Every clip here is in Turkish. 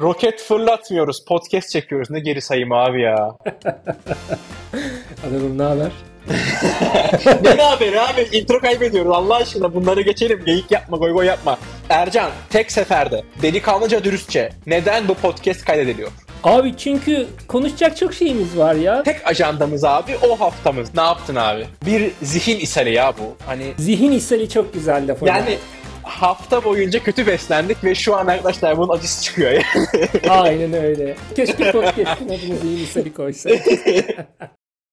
Roket fırlatmıyoruz. Podcast çekiyoruz. Ne geri sayım abi ya. Adamım ne haber? ne haberi abi? Intro kaybediyoruz. Allah aşkına bunları geçelim. Geyik yapma, goy goy yapma. Ercan, tek seferde, delikanlıca dürüstçe neden bu podcast kaydediliyor? Abi çünkü konuşacak çok şeyimiz var ya. Tek ajandamız abi o haftamız. Ne yaptın abi? Bir zihin ishali ya bu. Hani Zihin ishali çok güzel laf. hocam. yani hafta boyunca kötü beslendik ve şu an arkadaşlar bunun acısı çıkıyor ya. Aynen öyle. Keşke podcast'ın adını zihin ishali koysak.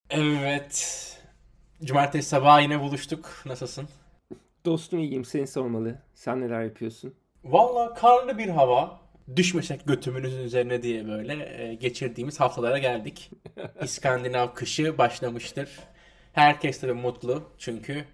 Evet. Cumartesi sabahı yine buluştuk. Nasılsın? Dostum iyiyim seni sormalı. Sen neler yapıyorsun? Valla karlı bir hava. Düşmesek götümünüzün üzerine diye böyle e, geçirdiğimiz haftalara geldik. İskandinav kışı başlamıştır. Herkes tabii mutlu çünkü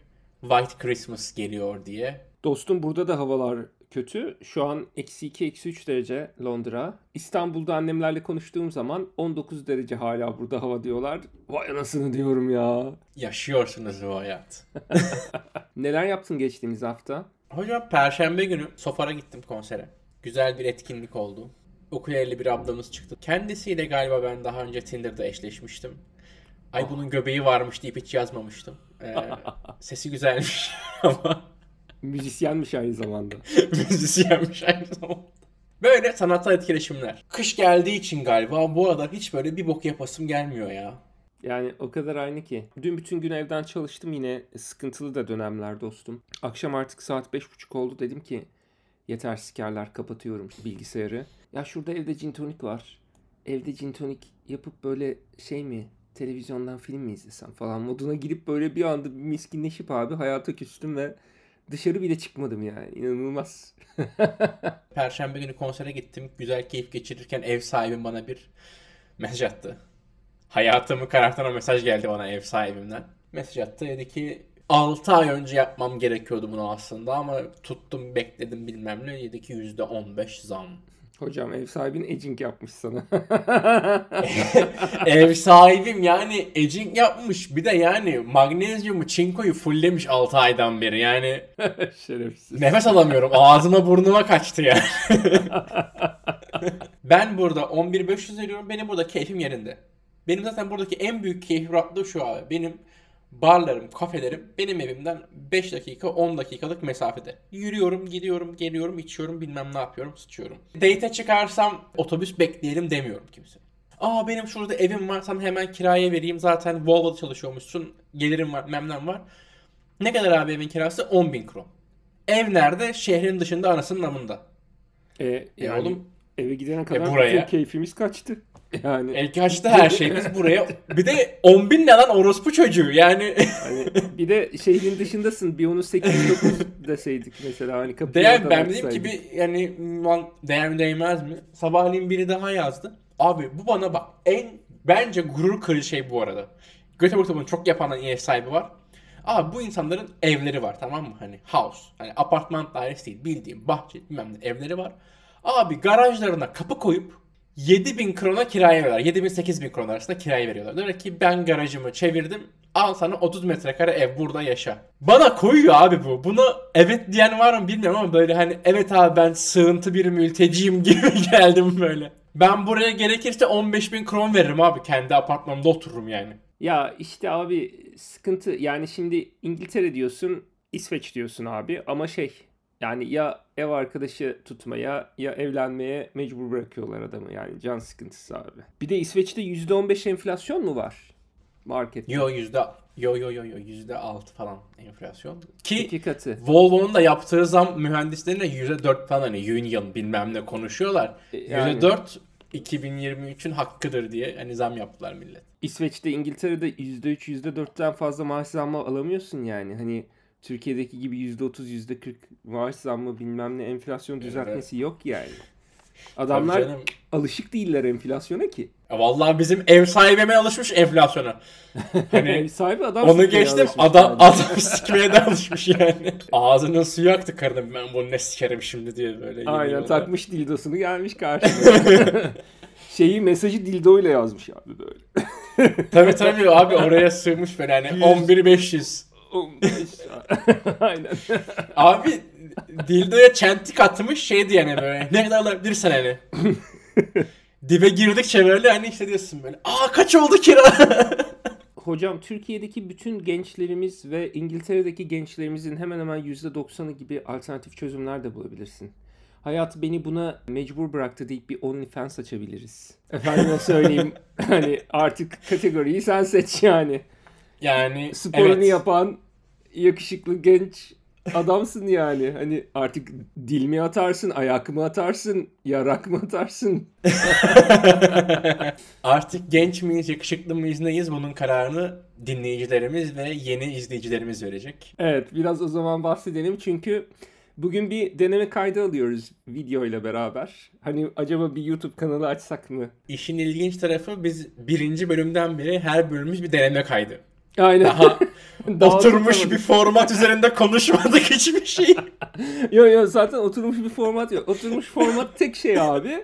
White Christmas geliyor diye. Dostum burada da havalar kötü. Şu an eksi 2, eksi 3 derece Londra. İstanbul'da annemlerle konuştuğum zaman 19 derece hala burada hava diyorlar. Vay anasını diyorum ya. Yaşıyorsunuz bu hayat. Neler yaptın geçtiğimiz hafta? Hocam perşembe günü Sofar'a gittim konsere. Güzel bir etkinlik oldu. Ukuleleli bir ablamız çıktı. Kendisiyle galiba ben daha önce Tinder'da eşleşmiştim. Ay bunun göbeği varmış deyip hiç yazmamıştım. Ee, sesi güzelmiş ama Müzisyenmiş aynı zamanda. müzisyenmiş aynı zamanda. Böyle sanatsal etkileşimler. Kış geldiği için galiba bu aralar hiç böyle bir bok yapasım gelmiyor ya. Yani o kadar aynı ki. Dün bütün gün evden çalıştım yine sıkıntılı da dönemler dostum. Akşam artık saat 5.30 oldu dedim ki yeter sikerler kapatıyorum bilgisayarı. Ya şurada evde gin tonik var. Evde gin tonik yapıp böyle şey mi televizyondan film mi izlesem falan moduna girip böyle bir anda miskinleşip abi hayata küstüm ve dışarı bile çıkmadım yani inanılmaz. Perşembe günü konsere gittim. Güzel keyif geçirirken ev sahibim bana bir mesaj attı. Hayatımı karartan o mesaj geldi bana ev sahibimden. Mesaj attı dedi ki 6 ay önce yapmam gerekiyordu bunu aslında ama tuttum bekledim bilmem ne dedi ki %15 zam. Hocam ev sahibin edging yapmış sana. ev sahibim yani edging yapmış bir de yani magnezyumu çinkoyu fulllemiş 6 aydan beri yani Şerefsiz. nefes alamıyorum ağzıma burnuma kaçtı yani. ben burada 11.500 veriyorum benim burada keyfim yerinde. Benim zaten buradaki en büyük keyif rahatlığı şu abi. Benim barlarım, kafelerim benim evimden 5 dakika 10 dakikalık mesafede. Yürüyorum, gidiyorum, geliyorum, içiyorum, bilmem ne yapıyorum, sıçıyorum. Date'e çıkarsam otobüs bekleyelim demiyorum kimse. Aa benim şurada evim var sana hemen kiraya vereyim zaten Volvo'da çalışıyormuşsun gelirim var memnun var. Ne kadar abi evin kirası? 10 bin kron. Ev nerede? Şehrin dışında anasının namında. E, E yani oğlum eve gidene kadar buraya- bütün keyfimiz kaçtı. Yani el kaçtı her şeyimiz buraya. Bir de 10 bin ne lan orospu çocuğu yani. hani bir de şehrin dışındasın. Bir onu 8-9 deseydik mesela hani Değer ben dedim ki bir yani lan değer değmez mi? Sabahleyin biri daha yazdı. Abi bu bana bak en bence gurur kırıcı şey bu arada. Göteborg'da bunu çok yapan ev sahibi var. Abi bu insanların evleri var tamam mı? Hani house. Hani apartman dairesi değil bildiğim bahçe bilmem ne evleri var. Abi garajlarına kapı koyup 7000 krona kiraya veriyorlar. 7000 8000 kron arasında kiraya veriyorlar. Diyor ki ben garajımı çevirdim. Al sana 30 metrekare ev burada yaşa. Bana koyuyor abi bu. Buna evet diyen var mı bilmiyorum ama böyle hani evet abi ben sığıntı bir mülteciyim gibi geldim böyle. Ben buraya gerekirse 15 bin kron veririm abi. Kendi apartmanımda otururum yani. Ya işte abi sıkıntı yani şimdi İngiltere diyorsun İsveç diyorsun abi ama şey yani ya ev arkadaşı tutmaya ya evlenmeye mecbur bırakıyorlar adamı yani can sıkıntısı abi. Bir de İsveç'te %15 enflasyon mu var markette? Yo yüzde yo yo yo yo yüzde altı falan enflasyon. Ki İki katı. Volvo'nun da yaptığı zam mühendislerine yüzde dört falan hani union bilmem ne konuşuyorlar. E, Yüzde dört 2023'ün hakkıdır diye hani zam yaptılar millet. İsveç'te İngiltere'de %3 %4'ten fazla maaş zammı alamıyorsun yani. Hani Türkiye'deki gibi %30 %40 maaş zammı bilmem ne enflasyon düzeltmesi yok yani. Adamlar alışık değiller enflasyona ki. Ya vallahi bizim ev sahibime alışmış enflasyona. Ev Hani sahibi adam onu geçtim adam yani. adam sikmeye de alışmış yani. Ağzının suyu aktı karının ben bunu ne sikerim şimdi diye böyle. Aynen yürüyorlar. takmış dildosunu gelmiş karşına. Şeyi mesajı dildoyla yazmış abi böyle. Tabii tabii abi oraya sığmış böyle hani 11500. 15. Aynen. Abi dildoya çentik atmış şey diye hani böyle ne kadar alabilirsen hani. Dibe girdikçe böyle hani hissediyorsun böyle. Aa kaç oldu kira? Hocam Türkiye'deki bütün gençlerimiz ve İngiltere'deki gençlerimizin hemen hemen %90'ı gibi alternatif çözümler de bulabilirsin. Hayat beni buna mecbur bıraktı deyip bir OnlyFans açabiliriz. Efendime söyleyeyim hani artık kategoriyi sen seç yani. Yani Sporunu evet. yapan yakışıklı genç adamsın yani. Hani artık dil mi atarsın, ayak mı atarsın, yarak mı atarsın? Artık genç miyiz, yakışıklı mıyız, neyiz bunun kararını dinleyicilerimiz ve yeni izleyicilerimiz verecek. Evet biraz o zaman bahsedelim çünkü bugün bir deneme kaydı alıyoruz video ile beraber. Hani acaba bir YouTube kanalı açsak mı? İşin ilginç tarafı biz birinci bölümden beri her bölümümüz bir deneme kaydı. Aynen. Daha oturmuş bir format üzerinde konuşmadık hiçbir şey. Yok yok zaten oturmuş bir format yok. Oturmuş format tek şey abi.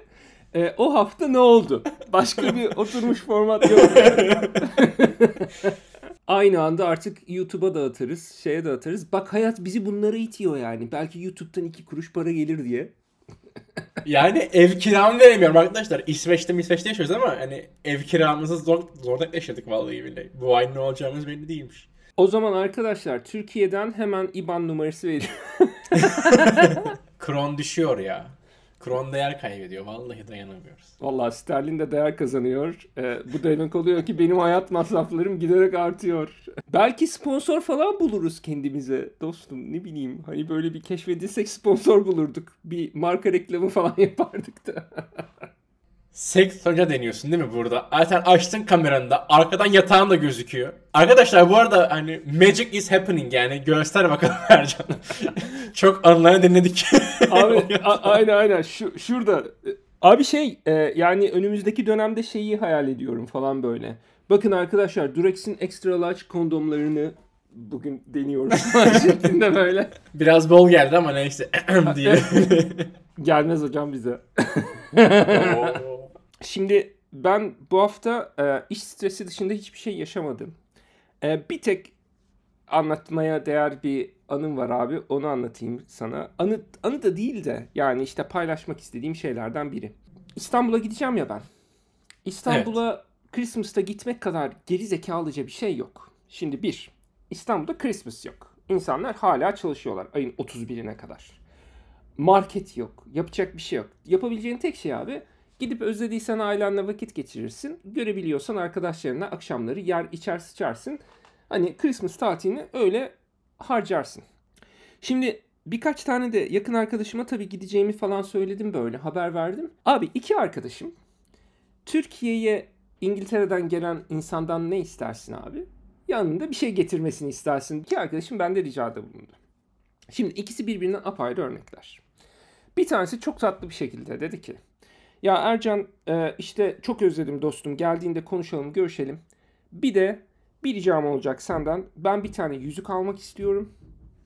E, o hafta ne oldu? Başka bir oturmuş format yok. Aynı anda artık YouTube'a da atarız, şeye de atarız. Bak hayat bizi bunlara itiyor yani. Belki YouTube'dan iki kuruş para gelir diye. Yani ev kiramı veremiyorum arkadaşlar. İsveç'te İsveç'te yaşıyoruz ama hani ev kiramızı zor, zorda yaşadık vallahi billahi. Bu ay ne olacağımız belli değilmiş. O zaman arkadaşlar Türkiye'den hemen IBAN numarası veriyorum. Kron düşüyor ya. Kron değer kaybediyor. Vallahi dayanamıyoruz. Vallahi sterlin de değer kazanıyor. Ee, bu demek oluyor ki benim hayat masraflarım giderek artıyor. Belki sponsor falan buluruz kendimize dostum ne bileyim. Hani böyle bir keşfedilsek sponsor bulurduk. Bir marka reklamı falan yapardık da. Seks hoca deniyorsun değil mi burada? Zaten açtın kameranı da arkadan yatağın da gözüküyor. Arkadaşlar bu arada hani magic is happening yani göster bakalım Ercan. Çok anılarını dinledik. Abi aynen aynen Şu, şurada. Abi şey e, yani önümüzdeki dönemde şeyi hayal ediyorum falan böyle. Bakın arkadaşlar Durex'in extra large kondomlarını bugün deniyoruz şeklinde böyle. Biraz bol geldi ama neyse diye. Gelmez hocam bize. Şimdi ben bu hafta e, iş stresi dışında hiçbir şey yaşamadım. E, bir tek anlatmaya değer bir anım var abi. Onu anlatayım sana. Anı, anı da değil de yani işte paylaşmak istediğim şeylerden biri. İstanbul'a gideceğim ya ben. İstanbul'a Christmas'ta gitmek kadar geri zekalıca bir şey yok. Şimdi bir, İstanbul'da Christmas yok. İnsanlar hala çalışıyorlar ayın 31'ine kadar. Market yok. Yapacak bir şey yok. Yapabileceğin tek şey abi gidip özlediysen ailenle vakit geçirirsin. Görebiliyorsan arkadaşlarına akşamları yer içer sıçarsın. Hani Christmas tatilini öyle harcarsın. Şimdi birkaç tane de yakın arkadaşıma tabii gideceğimi falan söyledim böyle haber verdim. Abi iki arkadaşım Türkiye'ye İngiltere'den gelen insandan ne istersin abi? Yanında bir şey getirmesini istersin. İki arkadaşım bende ricada bulundu. Şimdi ikisi birbirinden apayrı örnekler. Bir tanesi çok tatlı bir şekilde dedi ki ya Ercan e, işte çok özledim dostum geldiğinde konuşalım görüşelim. Bir de bir ricam olacak senden. Ben bir tane yüzük almak istiyorum.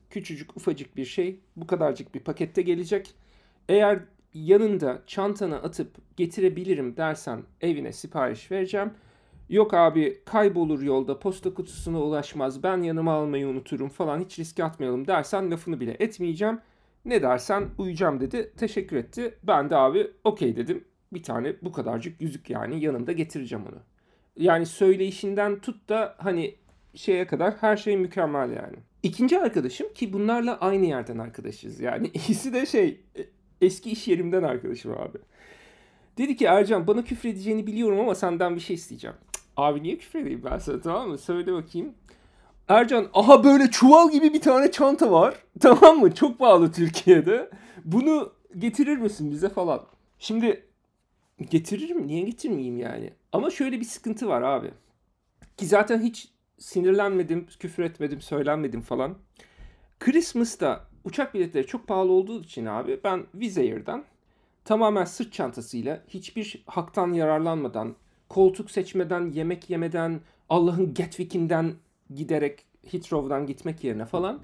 Küçücük ufacık bir şey. Bu kadarcık bir pakette gelecek. Eğer yanında çantana atıp getirebilirim dersen evine sipariş vereceğim. Yok abi kaybolur yolda posta kutusuna ulaşmaz ben yanıma almayı unuturum falan hiç riske atmayalım dersen lafını bile etmeyeceğim. Ne dersen uyacağım dedi. Teşekkür etti. Ben de abi okey dedim. Bir tane bu kadarcık yüzük yani yanımda getireceğim onu. Yani söyleyişinden tut da hani şeye kadar her şey mükemmel yani. İkinci arkadaşım ki bunlarla aynı yerden arkadaşız. Yani ikisi de şey e, eski iş yerimden arkadaşım abi. Dedi ki Ercan bana küfür edeceğini biliyorum ama senden bir şey isteyeceğim. Abi niye küfür edeyim ben sana tamam mı? Söyle bakayım. Ercan aha böyle çuval gibi bir tane çanta var. Tamam mı? Çok pahalı Türkiye'de. Bunu getirir misin bize falan. Şimdi getiririm. Niye getirmeyeyim yani? Ama şöyle bir sıkıntı var abi. Ki zaten hiç sinirlenmedim, küfür etmedim, söylenmedim falan. Christmas'ta uçak biletleri çok pahalı olduğu için abi ben Wizz Air'dan tamamen sırt çantasıyla hiçbir haktan yararlanmadan, koltuk seçmeden, yemek yemeden, Allah'ın Gatwick'inden giderek Heathrow'dan gitmek yerine falan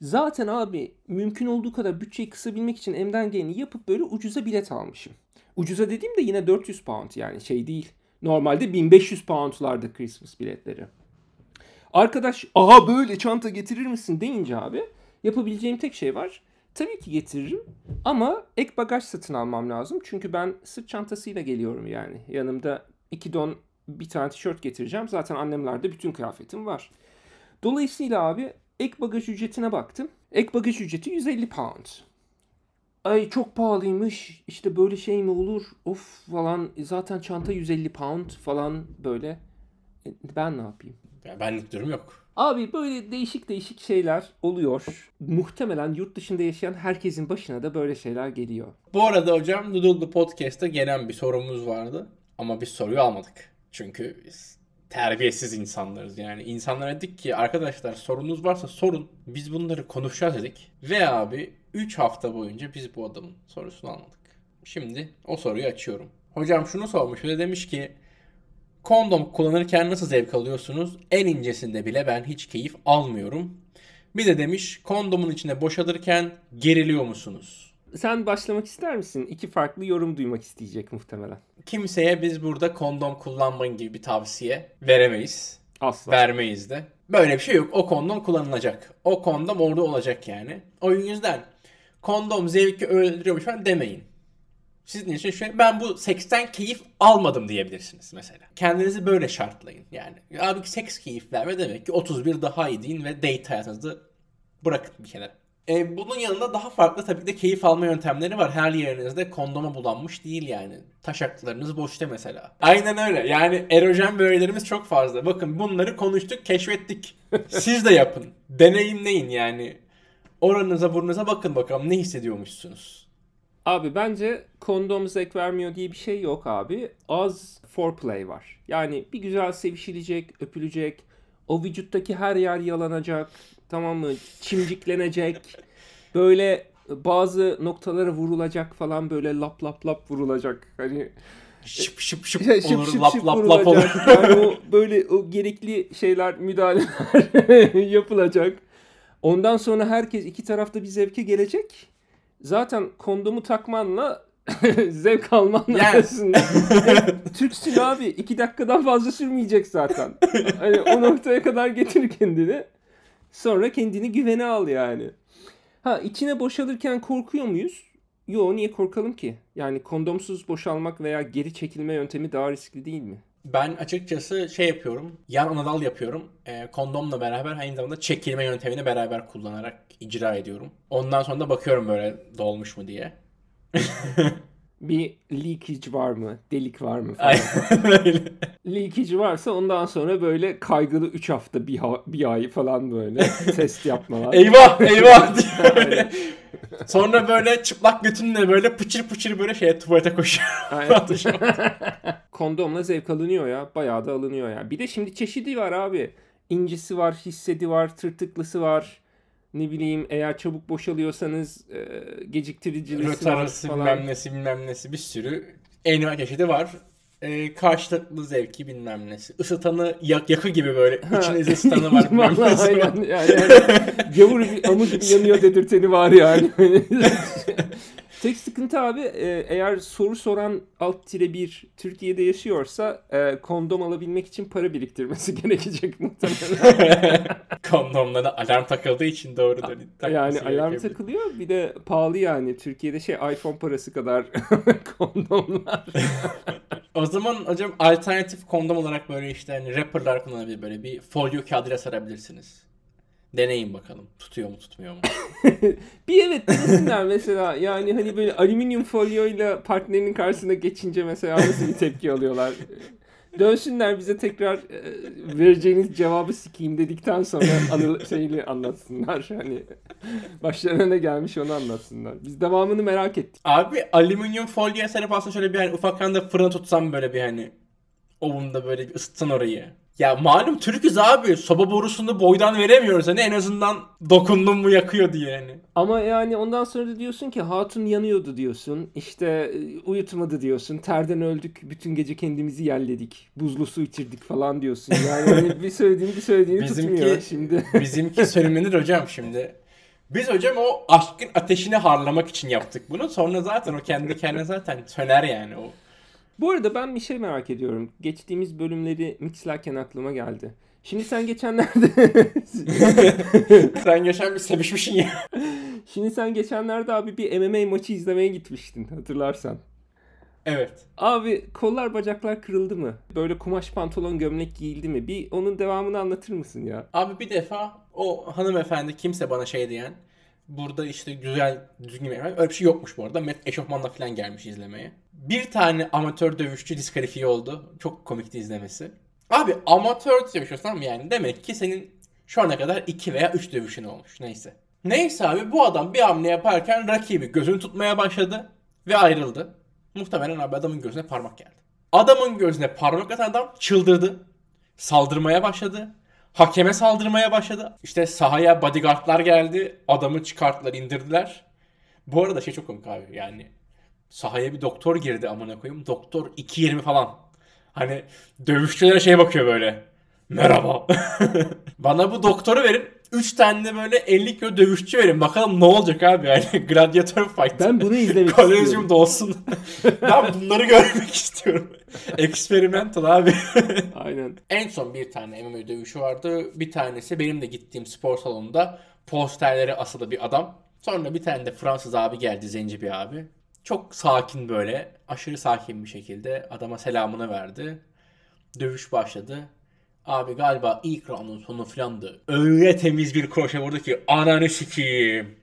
zaten abi mümkün olduğu kadar bütçeyi kısabilmek için emden geleni yapıp böyle ucuza bilet almışım. Ucuza dediğim de yine 400 pound yani şey değil. Normalde 1500 poundlarda Christmas biletleri. Arkadaş aha böyle çanta getirir misin deyince abi yapabileceğim tek şey var. tabii ki getiririm ama ek bagaj satın almam lazım. Çünkü ben sırt çantasıyla geliyorum yani. Yanımda iki don bir tane tişört getireceğim. Zaten annemlerde bütün kıyafetim var. Dolayısıyla abi ek bagaj ücretine baktım. Ek bagaj ücreti 150 pound. Ay çok pahalıymış. İşte böyle şey mi olur? Of falan. Zaten çanta 150 pound falan böyle. E, Ben ne yapayım? Ya benlik durum yok. Abi böyle değişik değişik şeyler oluyor. Muhtemelen yurt dışında yaşayan herkesin başına da böyle şeyler geliyor. Bu arada hocam Noodle Podcast'ta gelen bir sorumuz vardı. Ama biz soruyu almadık. Çünkü biz terbiyesiz insanlarız. Yani insanlara dedik ki arkadaşlar sorunuz varsa sorun. Biz bunları konuşacağız dedik. Ve abi 3 hafta boyunca biz bu adamın sorusunu almadık. Şimdi o soruyu açıyorum. Hocam şunu sormuş ve demiş ki kondom kullanırken nasıl zevk alıyorsunuz? En incesinde bile ben hiç keyif almıyorum. Bir de demiş kondomun içine boşalırken geriliyor musunuz? Sen başlamak ister misin? İki farklı yorum duymak isteyecek muhtemelen. Kimseye biz burada kondom kullanmayın gibi bir tavsiye veremeyiz. Asla. Vermeyiz de. Böyle bir şey yok. O kondom kullanılacak. O kondom orada olacak yani. O yüzden kondom zevki öldürüyormuş falan demeyin. Sizin için şöyle ben bu seksten keyif almadım diyebilirsiniz mesela. Kendinizi böyle şartlayın yani. Abi seks keyif verme demek ki 31 daha iyi deyin ve date hayatınızı bırakın bir kenara. E, bunun yanında daha farklı tabii ki de keyif alma yöntemleri var. Her yerinizde kondoma bulanmış değil yani. Taşaklarınız boşta mesela. Aynen öyle. Yani erojen bölgelerimiz çok fazla. Bakın bunları konuştuk, keşfettik. Siz de yapın. Deneyimleyin yani. Oranıza burnunuza bakın bakalım ne hissediyormuşsunuz. Abi bence kondom zevk vermiyor diye bir şey yok abi. Az foreplay var. Yani bir güzel sevişilecek, öpülecek. O vücuttaki her yer yalanacak. Tamam mı? Çimciklenecek. Böyle bazı noktalara vurulacak falan böyle lap lap lap vurulacak. Hani Şıp şıp şıp şey, şıp olur, şıp lap şıp lap lap olur. vurulacak. Yani o böyle o gerekli şeyler, müdahaleler yapılacak. Ondan sonra herkes iki tarafta bir zevke gelecek. Zaten kondomu takmanla zevk alman Yani. arasında. E, Türksün abi. iki dakikadan fazla sürmeyecek zaten. Hani o noktaya kadar getir kendini. Sonra kendini güvene al yani. Ha içine boşalırken korkuyor muyuz? Yo niye korkalım ki? Yani kondomsuz boşalmak veya geri çekilme yöntemi daha riskli değil mi? Ben açıkçası şey yapıyorum. Yan anadal yapıyorum. E, kondomla beraber aynı zamanda çekilme yöntemini beraber kullanarak icra ediyorum. Ondan sonra da bakıyorum böyle dolmuş mu diye. Bir leakage var mı? Delik var mı? Falan. Leakage varsa ondan sonra böyle kaygılı 3 hafta bir, ha- bir ay falan böyle test yapmalar. Eyvah eyvah diye. Sonra böyle çıplak götünle böyle pıçır pıçır böyle şeye tuvalete koşuyor. Kondomla zevk alınıyor ya. Bayağı da alınıyor ya. Bir de şimdi çeşidi var abi. İncisi var, hissedi var, tırtıklısı var. Ne bileyim eğer çabuk boşalıyorsanız e, geciktiricilisi var Rötarası falan. bilmem nesi bilmem nesi bir sürü envai çeşidi var. Ee, karşılıklı zevki bilmem nesi. Isıtanı yak, yakı gibi böyle. İçine ısıtanı var var. aynen yani, yani gavur bir amı gibi yanıyor dedirteni var yani. Tek sıkıntı abi e, eğer soru soran alt tire bir Türkiye'de yaşıyorsa e, kondom alabilmek için para biriktirmesi gerekecek muhtemelen. Kondomlara alarm takıldığı için doğru da yani alarm takılıyor bir de pahalı yani. Türkiye'de şey iPhone parası kadar kondomlar. O zaman hocam alternatif kondom olarak böyle işte hani rapperlar kullanabilir böyle bir folyo kağıdıyla sarabilirsiniz. Deneyin bakalım. Tutuyor mu tutmuyor mu? Bir evet denesinler mesela yani hani böyle alüminyum folyoyla partnerinin karşısına geçince mesela nasıl bir tepki alıyorlar. Dönsünler bize tekrar e, vereceğiniz cevabı sikeyim dedikten sonra anı şeyini anlatsınlar. Hani başlarına ne gelmiş onu anlatsınlar. Biz devamını merak ettik. Abi alüminyum folyoya sarıp aslında şöyle bir hani ufaktan da fırına tutsam böyle bir hani ovunda böyle bir ısıtsan orayı. Ya malum Türk'üz abi. Soba borusunu boydan veremiyoruz. Hani en azından dokundum mu yakıyor diye hani. Ama yani ondan sonra da diyorsun ki hatun yanıyordu diyorsun. İşte e, uyutmadı diyorsun. Terden öldük. Bütün gece kendimizi yerledik. Buzlu su içirdik falan diyorsun. Yani hani bir söylediğin bir söylediğini Bizimki- tutmuyor şimdi. Bizimki sönümlenir hocam şimdi. Biz hocam o aşkın ateşini harlamak için yaptık bunu. Sonra zaten o kendi kendine zaten söner yani o. Bu arada ben bir şey merak ediyorum. Geçtiğimiz bölümleri mixlerken aklıma geldi. Şimdi sen geçenlerde Sen geçen bir sevişmişsin ya. Şimdi sen geçenlerde abi bir MMA maçı izlemeye gitmiştin hatırlarsan. Evet. Abi kollar bacaklar kırıldı mı? Böyle kumaş pantolon gömlek giyildi mi? Bir onun devamını anlatır mısın ya? Abi bir defa o hanımefendi kimse bana şey diyen burada işte güzel düzgün bir öyle bir şey yokmuş bu arada. Met eşofmanla falan gelmiş izlemeye. Bir tane amatör dövüşçü diskalifiye oldu. Çok komikti izlemesi. Abi amatör dövüşüyorsun tamam mı yani? Demek ki senin şu ana kadar 2 veya 3 dövüşün olmuş. Neyse. Neyse abi bu adam bir hamle yaparken rakibi gözünü tutmaya başladı ve ayrıldı. Muhtemelen abi adamın gözüne parmak geldi. Adamın gözüne parmak atan adam çıldırdı. Saldırmaya başladı. Hakeme saldırmaya başladı. İşte sahaya bodyguardlar geldi. Adamı çıkarttılar, indirdiler. Bu arada şey çok komik abi yani. Sahaya bir doktor girdi amına koyayım. Doktor 2.20 falan. Hani dövüşçülere şey bakıyor böyle. Merhaba. Bana bu doktoru verin. 3 tane de böyle 50 kilo dövüşçü verin. Bakalım ne olacak abi yani. Gladyatör fight. Ben bunu izlemek istiyorum. dolsun. ben bunları görmek istiyorum. Experimental abi. Aynen. en son bir tane MMA dövüşü vardı. Bir tanesi benim de gittiğim spor salonunda posterleri asılı bir adam. Sonra bir tane de Fransız abi geldi, zenci bir abi. Çok sakin böyle, aşırı sakin bir şekilde adama selamını verdi. Dövüş başladı. Abi galiba ilk roundun sonu filandı. Öyle temiz bir kroşe vurdu ki ananı sikeyim.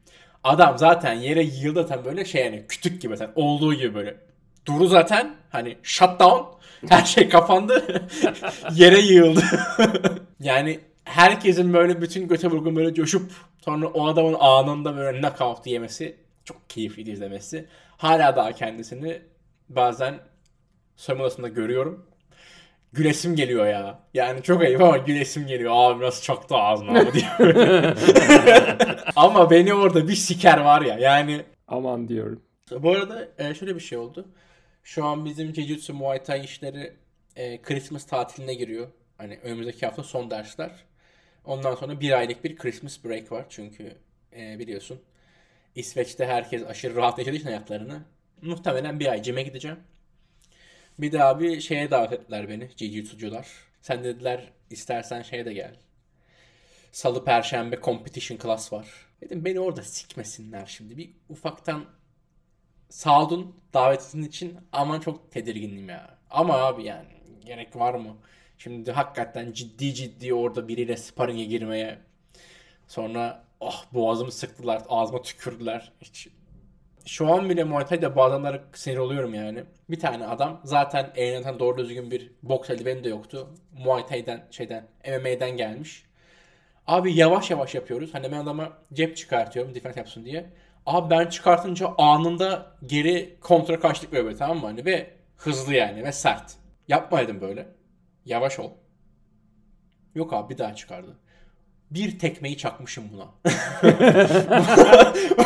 Adam zaten yere yığıldı zaten böyle şey yani kütük gibi zaten olduğu gibi böyle. Duru zaten hani shutdown. Her şey kapandı. yere yığıldı. yani herkesin böyle bütün göte vurgun böyle coşup sonra o adamın anında böyle knockout yemesi çok keyifliydi izlemesi. Hala daha kendisini bazen odasında görüyorum. Gülesim geliyor ya. Yani çok ayıp ama gülesim geliyor. Abi nasıl çaktı ağzına abi diye. ama beni orada bir siker var ya. Yani Aman diyorum. bu arada e, şöyle bir şey oldu. Şu an bizim Jiu-Jitsu Muay Thai işleri e, Christmas tatiline giriyor. Hani önümüzdeki hafta son dersler. Ondan sonra bir aylık bir Christmas break var. Çünkü e, biliyorsun İsveç'te herkes aşırı rahat yaşadığı için hayatlarını. Muhtemelen bir ay cime gideceğim. Bir de abi şeye davet ettiler beni Jiu-Jitsu'cular. Sen dediler istersen şeye de gel. Salı Perşembe competition class var. Dedim beni orada sikmesinler şimdi. Bir ufaktan sağ olun davetin için ama çok tedirgindim ya. Ama abi yani gerek var mı? Şimdi hakikaten ciddi ciddi orada biriyle sparring'e girmeye sonra ah boğazımı sıktılar, ağzıma tükürdüler. Hiç şu an bile Muay Thai'de bazenler sinir oluyorum yani. Bir tane adam zaten elinden doğru düzgün bir boks eldiveni de yoktu. Muay Thai'den şeyden MMA'den gelmiş. Abi yavaş yavaş yapıyoruz. Hani ben adama cep çıkartıyorum defense yapsın diye. Abi ben çıkartınca anında geri kontra kaçtık böyle tamam mı? Hani ve hızlı yani ve sert. Yapma dedim böyle. Yavaş ol. Yok abi bir daha çıkardı. Bir tekmeyi çakmışım buna.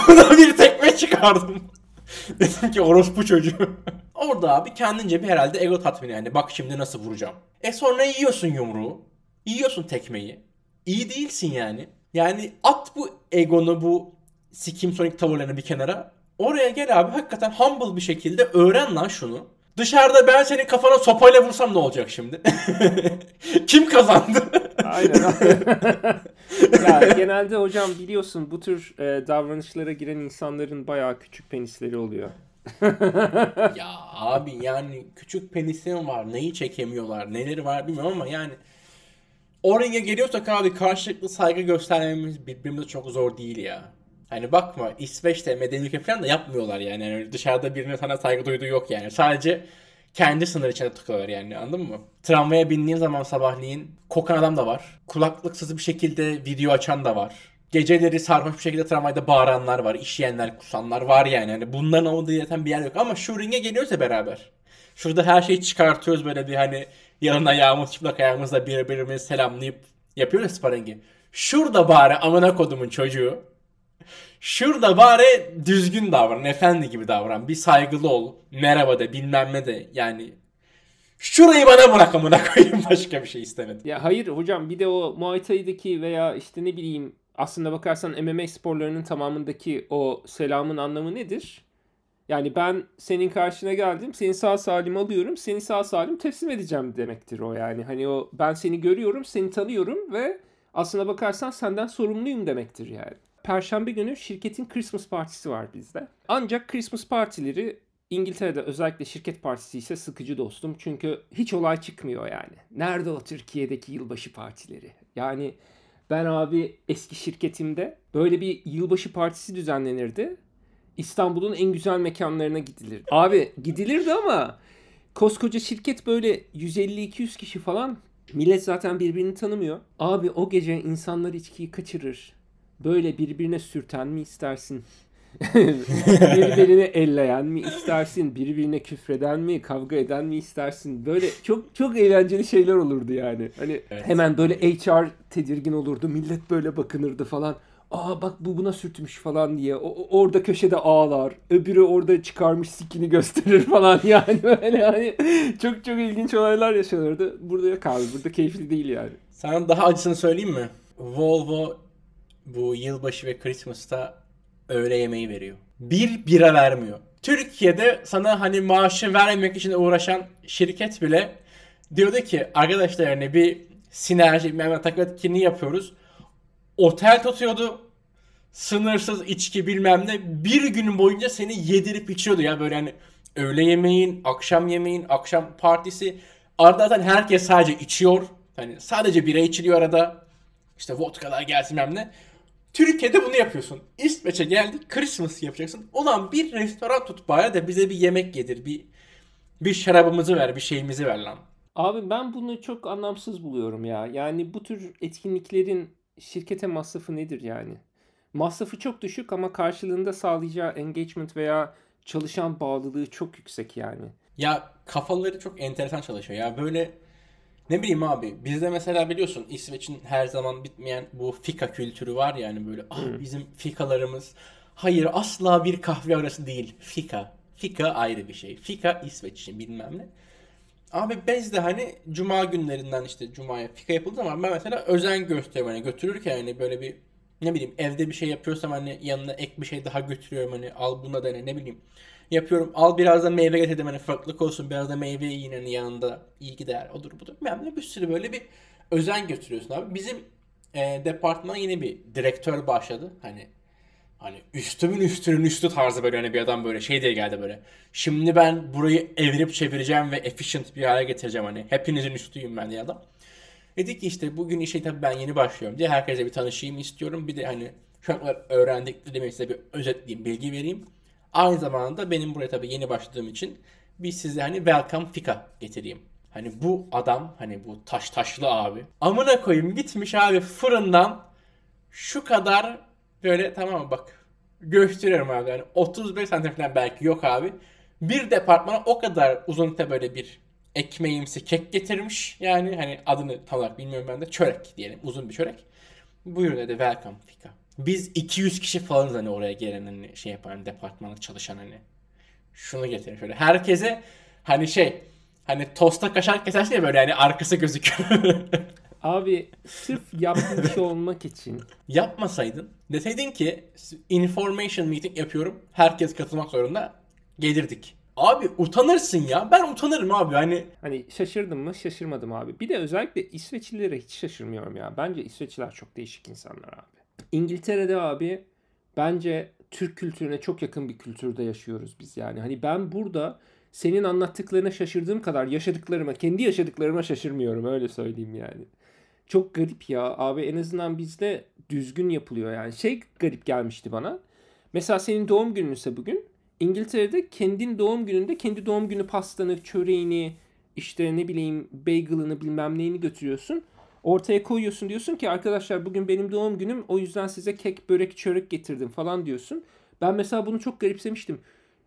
buna bir tekme çıkardım. Dedim ki orospu çocuğu. Orada abi kendince bir herhalde ego tatmini yani. Bak şimdi nasıl vuracağım. E sonra yiyorsun yumruğu. Yiyorsun tekmeyi. İyi değilsin yani. Yani at bu egonu bu sikim sonik tavırlarını bir kenara. Oraya gel abi hakikaten humble bir şekilde öğren lan şunu. Dışarıda ben senin kafana sopayla vursam ne olacak şimdi? Kim kazandı? Aynen. ya genelde hocam biliyorsun bu tür e, davranışlara giren insanların bayağı küçük penisleri oluyor. ya abi yani küçük penisin var. Neyi çekemiyorlar. Neleri var bilmiyorum ama yani o ringe geliyorsak abi karşılıklı saygı göstermemiz birbirimize çok zor değil ya. Hani bakma İsveç'te medeni ülke falan da yapmıyorlar yani. yani dışarıda birine sana saygı duyduğu yok yani. Sadece kendi sınır içinde tıkıyorlar yani anladın mı? Tramvaya bindiğin zaman sabahleyin kokan adam da var. Kulaklıksız bir şekilde video açan da var. Geceleri sarhoş bir şekilde tramvayda bağıranlar var. işleyenler, kusanlar var yani. Hani bunların olmadığı zaten bir yer yok. Ama şu ringe geliyorsa beraber. Şurada her şeyi çıkartıyoruz böyle bir hani yarın ayağımız çıplak ayağımızla birbirimizi selamlayıp yapıyoruz sparingi. Şurada bari amına kodumun çocuğu Şurada bari düzgün davran, efendi gibi davran. Bir saygılı ol. Merhaba de, bilmem ne de. Yani şurayı bana bırak amına koyayım başka bir şey istemedim. Ya hayır hocam bir de o Muay Thai'deki veya işte ne bileyim aslında bakarsan MMA sporlarının tamamındaki o selamın anlamı nedir? Yani ben senin karşına geldim, seni sağ salim alıyorum, seni sağ salim teslim edeceğim demektir o yani. Hani o ben seni görüyorum, seni tanıyorum ve aslına bakarsan senden sorumluyum demektir yani. Perşembe günü şirketin Christmas partisi var bizde. Ancak Christmas partileri İngiltere'de özellikle şirket partisi ise sıkıcı dostum. Çünkü hiç olay çıkmıyor yani. Nerede o Türkiye'deki yılbaşı partileri? Yani ben abi eski şirketimde böyle bir yılbaşı partisi düzenlenirdi. İstanbul'un en güzel mekanlarına gidilir. Abi gidilirdi ama koskoca şirket böyle 150-200 kişi falan millet zaten birbirini tanımıyor. Abi o gece insanlar içkiyi kaçırır. Böyle birbirine sürten mi istersin? birbirini elleyen mi istersin? Birbirine küfreden mi? Kavga eden mi istersin? Böyle çok çok eğlenceli şeyler olurdu yani. Hani Evet. hemen böyle HR tedirgin olurdu. Millet böyle bakınırdı falan. Aa bak bu buna sürtmüş falan diye. O, o- orada köşede ağlar. Öbürü orada çıkarmış sikini gösterir falan yani. Böyle yani çok çok ilginç olaylar yaşanırdı. Burada yok abi. Burada keyifli değil yani. Sana daha acısını söyleyeyim mi? Volvo bu yılbaşı ve Christmas'ta öğle yemeği veriyor. Bir bira vermiyor. Türkiye'de sana hani maaşı vermek için uğraşan şirket bile diyordu ki arkadaşlar yani bir sinerji, bir takım etkinliği yapıyoruz. Otel tutuyordu. Sınırsız içki bilmem ne. Bir gün boyunca seni yedirip içiyordu ya böyle hani öğle yemeğin, akşam yemeğin, akşam partisi. Arada zaten herkes sadece içiyor. Hani sadece bira içiliyor arada. İşte vodkalar gelsin bilmem ne. Türkiye'de bunu yapıyorsun. İsveç'e geldik Christmas yapacaksın. Ulan bir restoran tut bari de bize bir yemek yedir. Bir bir şarabımızı ver, bir şeyimizi ver lan. Abi ben bunu çok anlamsız buluyorum ya. Yani bu tür etkinliklerin şirkete masrafı nedir yani? Masrafı çok düşük ama karşılığında sağlayacağı engagement veya çalışan bağlılığı çok yüksek yani. Ya kafaları çok enteresan çalışıyor. Ya böyle ne bileyim abi bizde mesela biliyorsun İsveç'in her zaman bitmeyen bu fika kültürü var yani böyle ah bizim fikalarımız. Hayır asla bir kahve arası değil. Fika. Fika ayrı bir şey. Fika İsveç için bilmem ne. Abi biz de hani cuma günlerinden işte cumaya fika yapıldığı zaman ben mesela özen gösteriyorum. Hani götürürken hani böyle bir ne bileyim evde bir şey yapıyorsam hani yanına ek bir şey daha götürüyorum. Hani al buna dene. Ne bileyim yapıyorum al biraz da meyve getirdim hani farklılık olsun biraz da meyve yiyin hani yanında iyi gider odur budur ne bir sürü böyle bir özen götürüyorsun abi bizim e, departmana yeni bir direktör başladı hani Hani üstümün üstünün üstü tarzı böyle hani bir adam böyle şey diye geldi böyle. Şimdi ben burayı evirip çevireceğim ve efficient bir hale getireceğim hani. Hepinizin üstüyüm ben diye adam. Dedi ki işte bugün işe tabii ben yeni başlıyorum diye herkese bir tanışayım istiyorum. Bir de hani şu an öğrendiklerimi size bir özetleyeyim, bilgi vereyim. Aynı zamanda benim buraya tabii yeni başladığım için bir size hani welcome fika getireyim. Hani bu adam hani bu taş taşlı abi. Amına koyayım gitmiş abi fırından şu kadar böyle tamam bak gösteriyorum abi yani 35 santim falan belki yok abi. Bir departmana o kadar uzunlukta böyle bir ekmeğimsi kek getirmiş. Yani hani adını tam olarak bilmiyorum ben de çörek diyelim uzun bir çörek. Buyurun dedi welcome fika. Biz 200 kişi falanız hani oraya gelen hani şey yapan departmanda çalışan hani. Şunu getirin şöyle. Herkese hani şey hani tosta kaşar kesersin ya böyle hani arkası gözüküyor. Abi sırf yapmış olmak için Yapmasaydın deseydin ki information meeting yapıyorum. Herkes katılmak zorunda. Gelirdik. Abi utanırsın ya. Ben utanırım abi. Hani hani şaşırdım mı şaşırmadım abi. Bir de özellikle İsveçlilere hiç şaşırmıyorum ya. Bence İsveçliler çok değişik insanlar abi. İngiltere'de abi bence Türk kültürüne çok yakın bir kültürde yaşıyoruz biz yani. Hani ben burada senin anlattıklarına şaşırdığım kadar yaşadıklarıma, kendi yaşadıklarıma şaşırmıyorum öyle söyleyeyim yani. Çok garip ya abi en azından bizde düzgün yapılıyor yani. Şey garip gelmişti bana. Mesela senin doğum gününse bugün İngiltere'de kendin doğum gününde kendi doğum günü pastanı, çöreğini, işte ne bileyim bagel'ını bilmem neyini götürüyorsun. Ortaya koyuyorsun diyorsun ki arkadaşlar bugün benim doğum günüm o yüzden size kek, börek, çörek getirdim falan diyorsun. Ben mesela bunu çok garipsemiştim.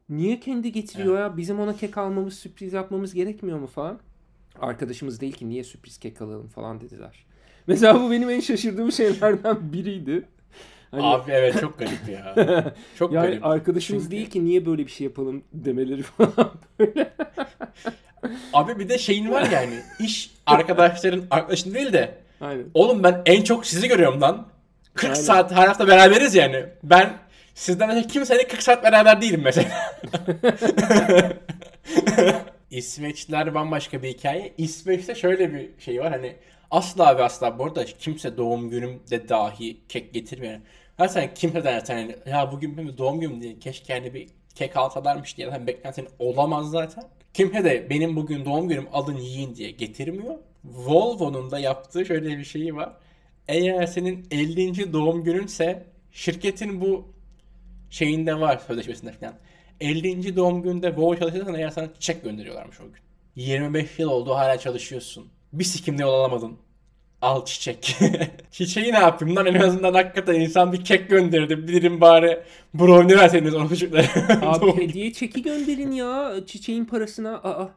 Niye kendi getiriyor ya? Bizim ona kek almamız, sürpriz yapmamız gerekmiyor mu falan? Arkadaşımız değil ki niye sürpriz kek alalım falan dediler. Mesela bu benim en şaşırdığım şeylerden biriydi. Hani- abi evet çok garip ya. Çok yani garip. arkadaşımız Çünkü- değil ki niye böyle bir şey yapalım demeleri falan böyle. Abi bir de şeyin var yani. iş arkadaşların arkadaşın değil de Aynen. oğlum ben en çok sizi görüyorum lan. 40 Aynen. saat her hafta beraberiz yani. Ben sizden mesela kimseyle 40 saat beraber değilim mesela. İsveçliler bambaşka bir hikaye. İsveç'te şöyle bir şey var hani asla ve asla bu arada kimse doğum günümde dahi kek getirmiyor. Zaten kimse der hani ya bugün benim doğum günüm diye keşke yani bir kek alsalarmış diye zaten beklentin olamaz zaten. Kimse de benim bugün doğum günüm alın yiyin diye getirmiyor. Volvo'nun da yaptığı şöyle bir şeyi var. Eğer senin 50. doğum gününse şirketin bu şeyinde var sözleşmesinde falan. 50. doğum gününde Volvo çalışırsan eğer sana çiçek gönderiyorlarmış o gün. 25 yıl oldu hala çalışıyorsun. Bir sikimde yol alamadın. Al çiçek. Çiçeği ne yapayım lan en azından hakikaten insan bir kek gönderdi. Bilirim bari brownie verseydiniz onu çocuklara. Abi hediye çeki gönderin ya çiçeğin parasına. Aa.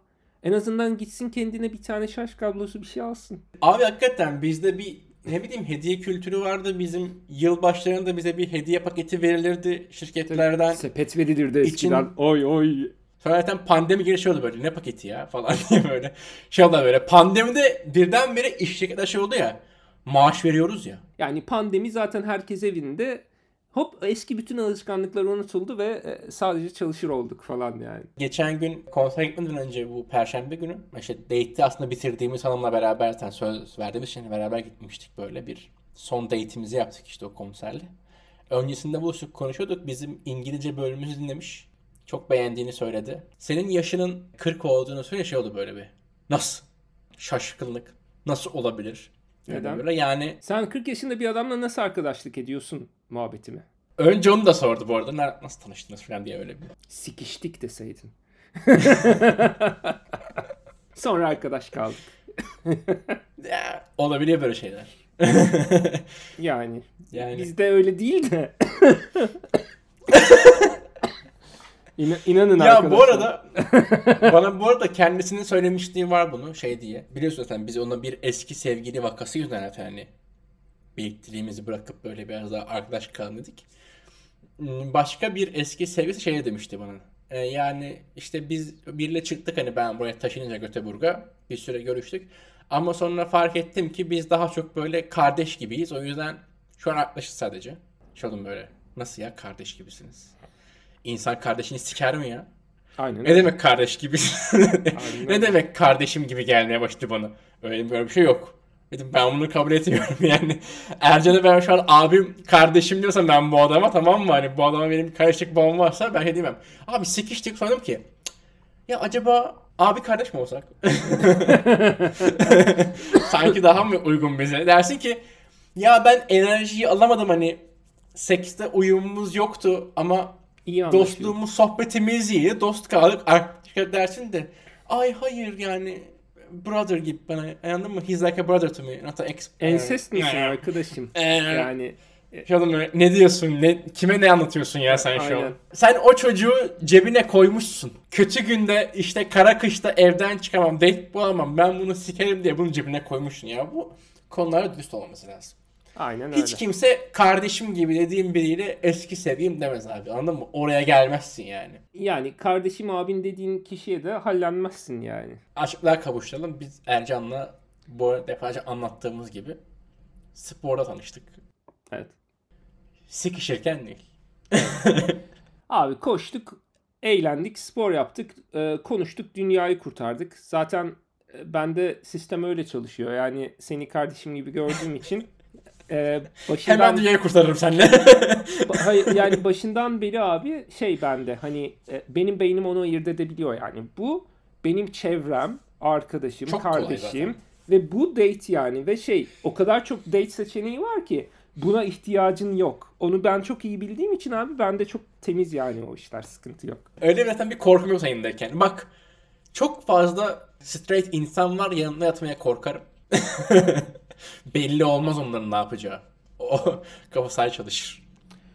En azından gitsin kendine bir tane şarj kablosu bir şey alsın. Abi hakikaten bizde bir ne bileyim hediye kültürü vardı. Bizim yılbaşlarında bize bir hediye paketi verilirdi şirketlerden. Sepet verilirdi İçin- eskiden. Oy oy. Sonra zaten pandemi girişi oldu böyle ne paketi ya falan diye böyle. Şey oldu böyle pandemide birdenbire iş şirketler şey oldu ya. Maaş veriyoruz ya. Yani pandemi zaten herkes evinde. Hop eski bütün alışkanlıklar unutuldu ve e, sadece çalışır olduk falan yani. Geçen gün konsere gitmeden önce bu perşembe günü işte date'i aslında bitirdiğimiz hanımla beraber zaten söz verdiğimiz için beraber gitmiştik böyle bir son date'imizi yaptık işte o konserle. Öncesinde buluştuk konuşuyorduk. Bizim İngilizce bölümümüzü dinlemiş. Çok beğendiğini söyledi. Senin yaşının 40 olduğunu söyle şey oldu böyle bir. Nasıl? Şaşkınlık. Nasıl olabilir? Neden? Böyle. Yani Sen 40 yaşında bir adamla nasıl arkadaşlık ediyorsun muhabbetimi? önce onu da sordu bu arada. "Ner- Nasıl tanıştınız falan diye öyle bir. Sikiştik deseydin. Sonra arkadaş kaldık. Ya, olabiliyor böyle şeyler. Yani Yani bizde öyle değil de. İna- inanın Ya arkadaşlar. bu arada bana bu arada kendisinin söylemişliği var bunu şey diye. Biliyorsun zaten biz ona bir eski sevgili vakası yüzünden zaten hani birlikteliğimizi bırakıp böyle biraz daha arkadaş kalalım dedik. Hmm, Başka bir eski sevgilisi şey demişti bana. E, yani işte biz biriyle çıktık hani ben buraya taşınınca Göteborg'a bir süre görüştük. Ama sonra fark ettim ki biz daha çok böyle kardeş gibiyiz. O yüzden şu an arkadaşız sadece. Oldum böyle. Nasıl ya kardeş gibisiniz? İnsan kardeşini siker mi ya? Aynen. Ne demek kardeş gibi? ne demek kardeşim gibi gelmeye başladı bana? Öyle böyle bir şey yok. Dedim ben bunu kabul etmiyorum yani. Ercan'a ben şu an abim kardeşim diyorsam ben bu adama tamam mı? Hani bu adama benim kardeşlik bağım varsa ben şey diyemem. Abi sikiştik sandım ki. "Cık, Ya acaba abi kardeş mi olsak? Sanki daha mı uygun bize? Dersin ki ya ben enerjiyi alamadım hani sekste uyumumuz yoktu ama İyi. Dostluğumuz, sohbetimiz iyi. Dost kaldık. Dersin de ay hayır yani brother gibi bana anladın mı? He's like a brother to me. Not an ex. Ensest misin arkadaşım? ee, Yani Şey oğlum böyle, ne diyorsun? Ne, kime ne anlatıyorsun ya sen şu an? Sen o çocuğu cebine koymuşsun. Kötü günde işte kara kışta evden çıkamam, date bulamam, ben bunu sikerim diye bunu cebine koymuşsun ya. Bu konulara dürüst olması lazım. Aynen öyle. Hiç kimse kardeşim gibi dediğim biriyle eski sevgilim demez abi anladın mı? Oraya gelmezsin yani. Yani kardeşim abin dediğin kişiye de hallenmezsin yani. Açıklığa kavuşturalım. Biz Ercan'la bu defalarca anlattığımız gibi sporda tanıştık. Evet. Sikişirken değil. Abi koştuk, eğlendik, spor yaptık, e, konuştuk, dünyayı kurtardık. Zaten e, bende sistem öyle çalışıyor. Yani seni kardeşim gibi gördüğüm için e, başından Hemen dünyayı kurtarırım seninle. Hayır, yani başından beri abi şey bende hani e, benim beynim onu ayırt edebiliyor yani. Bu benim çevrem, arkadaşım, Çok kardeşim ve bu date yani ve şey o kadar çok date seçeneği var ki buna ihtiyacın yok. Onu ben çok iyi bildiğim için abi bende çok temiz yani o işler sıkıntı yok. Öyle bir zaten bir korkum yok yanındayken. Bak çok fazla straight insan var yanında yatmaya korkarım. Belli olmaz onların ne yapacağı. O kafa sahip çalışır.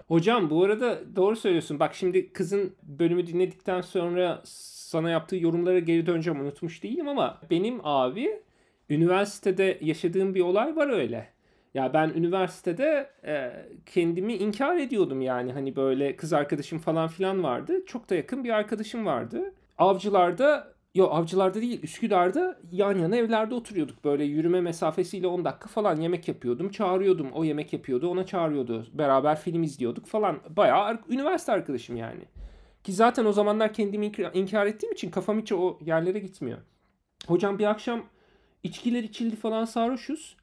Hocam bu arada doğru söylüyorsun. Bak şimdi kızın bölümü dinledikten sonra sana yaptığı yorumlara geri döneceğim unutmuş değilim ama benim abi üniversitede yaşadığım bir olay var öyle. Ya ben üniversitede e, kendimi inkar ediyordum yani hani böyle kız arkadaşım falan filan vardı. Çok da yakın bir arkadaşım vardı. Avcılarda Yo avcılarda değil Üsküdar'da yan yana evlerde oturuyorduk. Böyle yürüme mesafesiyle 10 dakika falan yemek yapıyordum. Çağırıyordum. O yemek yapıyordu. Ona çağırıyordu. Beraber film izliyorduk falan. Bayağı üniversite arkadaşım yani. Ki zaten o zamanlar kendimi inkar, inkar ettiğim için kafam hiç o yerlere gitmiyor. Hocam bir akşam içkiler içildi falan sarhoşuz.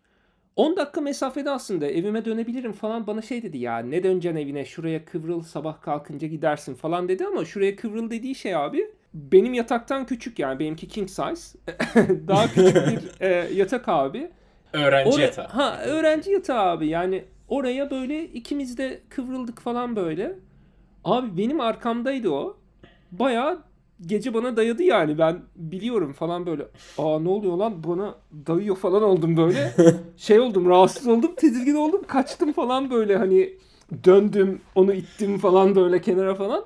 10 dakika mesafede aslında evime dönebilirim falan bana şey dedi ya ne döneceksin evine şuraya kıvrıl sabah kalkınca gidersin falan dedi ama şuraya kıvrıl dediği şey abi benim yataktan küçük yani benimki king size daha küçük bir e, yatak abi. Öğrenci Ora- yatağı. Ha öğrenci yatağı abi yani oraya böyle ikimiz de kıvrıldık falan böyle. Abi benim arkamdaydı o. Bayağı gece bana dayadı yani ben biliyorum falan böyle. Aa ne oluyor lan bana dayıyor falan oldum böyle. şey oldum rahatsız oldum tedirgin oldum kaçtım falan böyle hani döndüm onu ittim falan böyle kenara falan.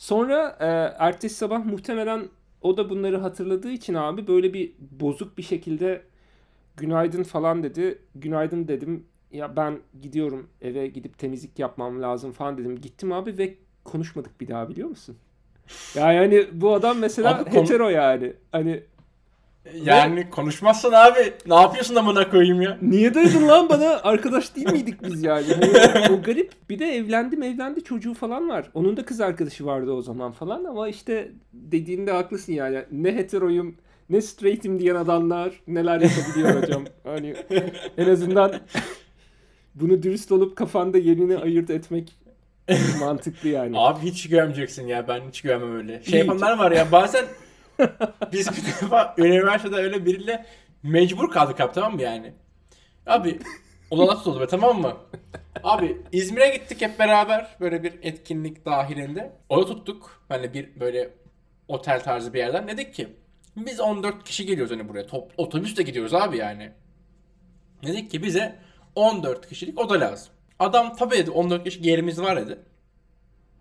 Sonra e, ertesi sabah muhtemelen o da bunları hatırladığı için abi böyle bir bozuk bir şekilde günaydın falan dedi. Günaydın dedim. Ya ben gidiyorum eve gidip temizlik yapmam lazım falan dedim. Gittim abi ve konuşmadık bir daha biliyor musun? Ya yani bu adam mesela Abi konu- hetero yani. Hani Yani konuşmazsan abi ne yapıyorsun amına koyayım ya? niye daydın lan bana? Arkadaş değil miydik biz yani? Hani o garip. Bir de evlendim evlendi çocuğu falan var. Onun da kız arkadaşı vardı o zaman falan ama işte dediğinde haklısın yani. Ne heteroyum ne straight'im diyen adamlar neler yapabiliyor hocam. Hani en azından bunu dürüst olup kafanda yerini ayırt etmek mantıklı yani. Abi hiç güvenmeyeceksin ya ben hiç güvenmem öyle. Şey yapanlar var ya bazen biz bir defa üniversitede öyle biriyle mecbur kaldık abi tamam mı yani? Abi o da nasıl oldu be tamam mı? Abi İzmir'e gittik hep beraber böyle bir etkinlik dahilinde. Oda tuttuk hani bir böyle otel tarzı bir yerden. Dedik ki biz 14 kişi geliyoruz hani buraya. Top, otobüsle gidiyoruz abi yani. Dedik ki bize 14 kişilik oda lazım. Adam tabii dedi 14 kişi yerimiz var dedi.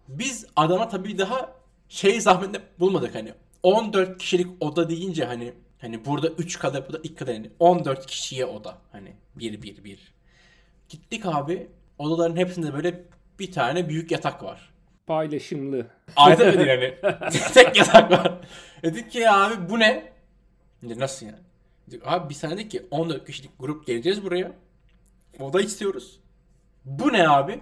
Biz adama tabii daha şey zahmetinde bulmadık hani. 14 kişilik oda deyince hani hani burada 3 kadar burada 2 kadar hani 14 kişiye oda hani 1 1 1. Gittik abi odaların hepsinde böyle bir tane büyük yatak var. Paylaşımlı. Ayrıca değil yani. Tek yatak var. Dedik ki abi bu ne? Dedi, Nasıl yani? Dedik, abi biz sana dedik ki 14 kişilik grup geleceğiz buraya. Oda istiyoruz. Bu ne abi?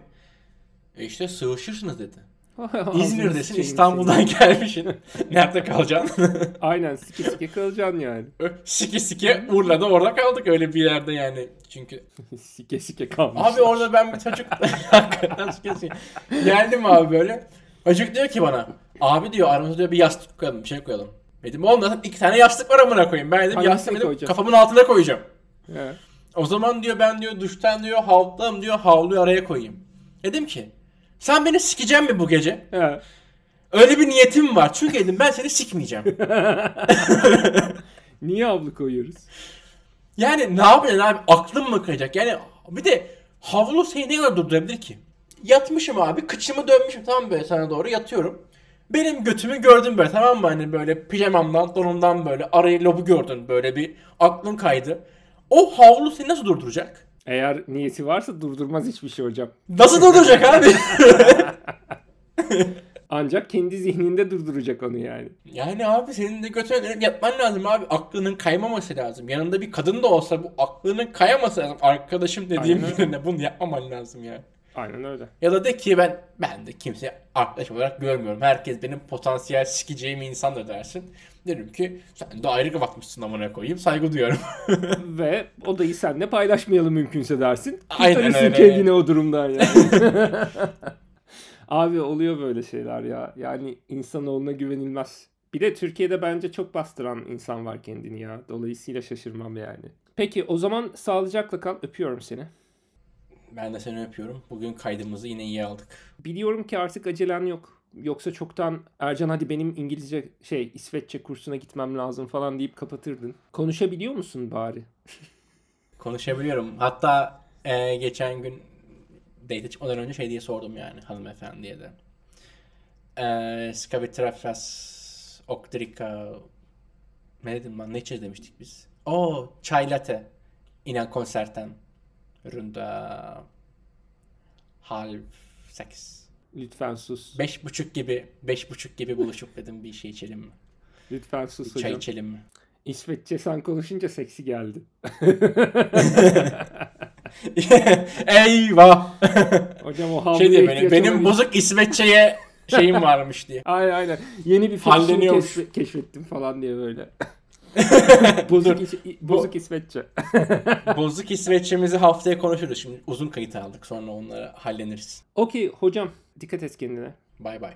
E işte sığışırsınız dedi. İzmir'desin İstanbul'dan gelmişsin. Nerede kalacaksın? Aynen sike sike kalacaksın yani. sike sike Urla'da orada kaldık öyle bir yerde yani. Çünkü sike sike kalmış. abi orada ben bir çocuk hakikaten sike sike. Geldim abi böyle. Çocuk diyor ki bana abi diyor aramızda diyor bir yastık koyalım bir şey koyalım. Dedim olmaz iki tane yastık var amına koyayım. Ben dedim yastığı dedim, kafamın altına koyacağım. He. O zaman diyor ben diyor duştan diyor havludan diyor havluyu araya koyayım. Dedim ki sen beni sikeceksin mi bu gece? He. Öyle bir niyetim var. Çünkü dedim ben seni sikmeyeceğim. Niye havlu koyuyoruz? Yani ne yapacaksın abi? Aklım mı kayacak? Yani bir de havlu seni ne kadar durdurabilir ki? Yatmışım abi. Kıçımı dönmüşüm tamam böyle sana doğru yatıyorum. Benim götümü gördün böyle tamam mı? Hani böyle pijamamdan, donumdan böyle arayı lobu gördün. Böyle bir aklın kaydı. O havlu seni nasıl durduracak? Eğer niyeti varsa durdurmaz hiçbir şey hocam. Nasıl durduracak abi? Ancak kendi zihninde durduracak onu yani. Yani abi senin de götüne dönüp yatman lazım abi. Aklının kaymaması lazım. Yanında bir kadın da olsa bu aklının kayaması lazım. Arkadaşım dediğim birine bunu yapmaman lazım ya. Aynen öyle. Ya da de ki ben ben de kimse arkadaş olarak görmüyorum. Herkes benim potansiyel sikeceğim insan da dersin. Derim ki sen de ayrı bakmışsın amına koyayım. Saygı duyuyorum. Ve odayı seninle paylaşmayalım mümkünse dersin. Aynen öyle. kendini o durumdan yani. Abi oluyor böyle şeyler ya. Yani insanoğluna güvenilmez. Bir de Türkiye'de bence çok bastıran insan var kendini ya. Dolayısıyla şaşırmam yani. Peki o zaman sağlıcakla kal. Öpüyorum seni. ben de seni öpüyorum. Bugün kaydımızı yine iyi aldık. Biliyorum ki artık acelen yok. Yoksa çoktan Ercan hadi benim İngilizce şey İsveççe kursuna gitmem lazım falan deyip kapatırdın. Konuşabiliyor musun bari? Konuşabiliyorum. Hatta e, geçen gün date çıkmadan önce şey diye sordum yani hanımefendiye de. E, ska vi ne dedim lan ne içeceğiz demiştik biz. O çay latte innan konserten. Runda halv sekiz. Lütfen sus. Beş buçuk gibi beş buçuk gibi buluşup dedim bir şey içelim mi? Lütfen sus Bir çay hocam. içelim mi? İsveççe sen konuşunca seksi geldi. Eyvah! Hocam o havluya şey diye benim, bozuk İsveççe'ye şeyim varmış diye. Aynen aynen. Yeni bir Halleniyormuş. keşfe- keşfettim falan diye böyle. bozuk, bozuk İsveççe. Bozuk İsveççemizi haftaya konuşuruz. Şimdi uzun kayıt aldık sonra onları halleniriz. Okey hocam dikkat et kendine. Bay bay.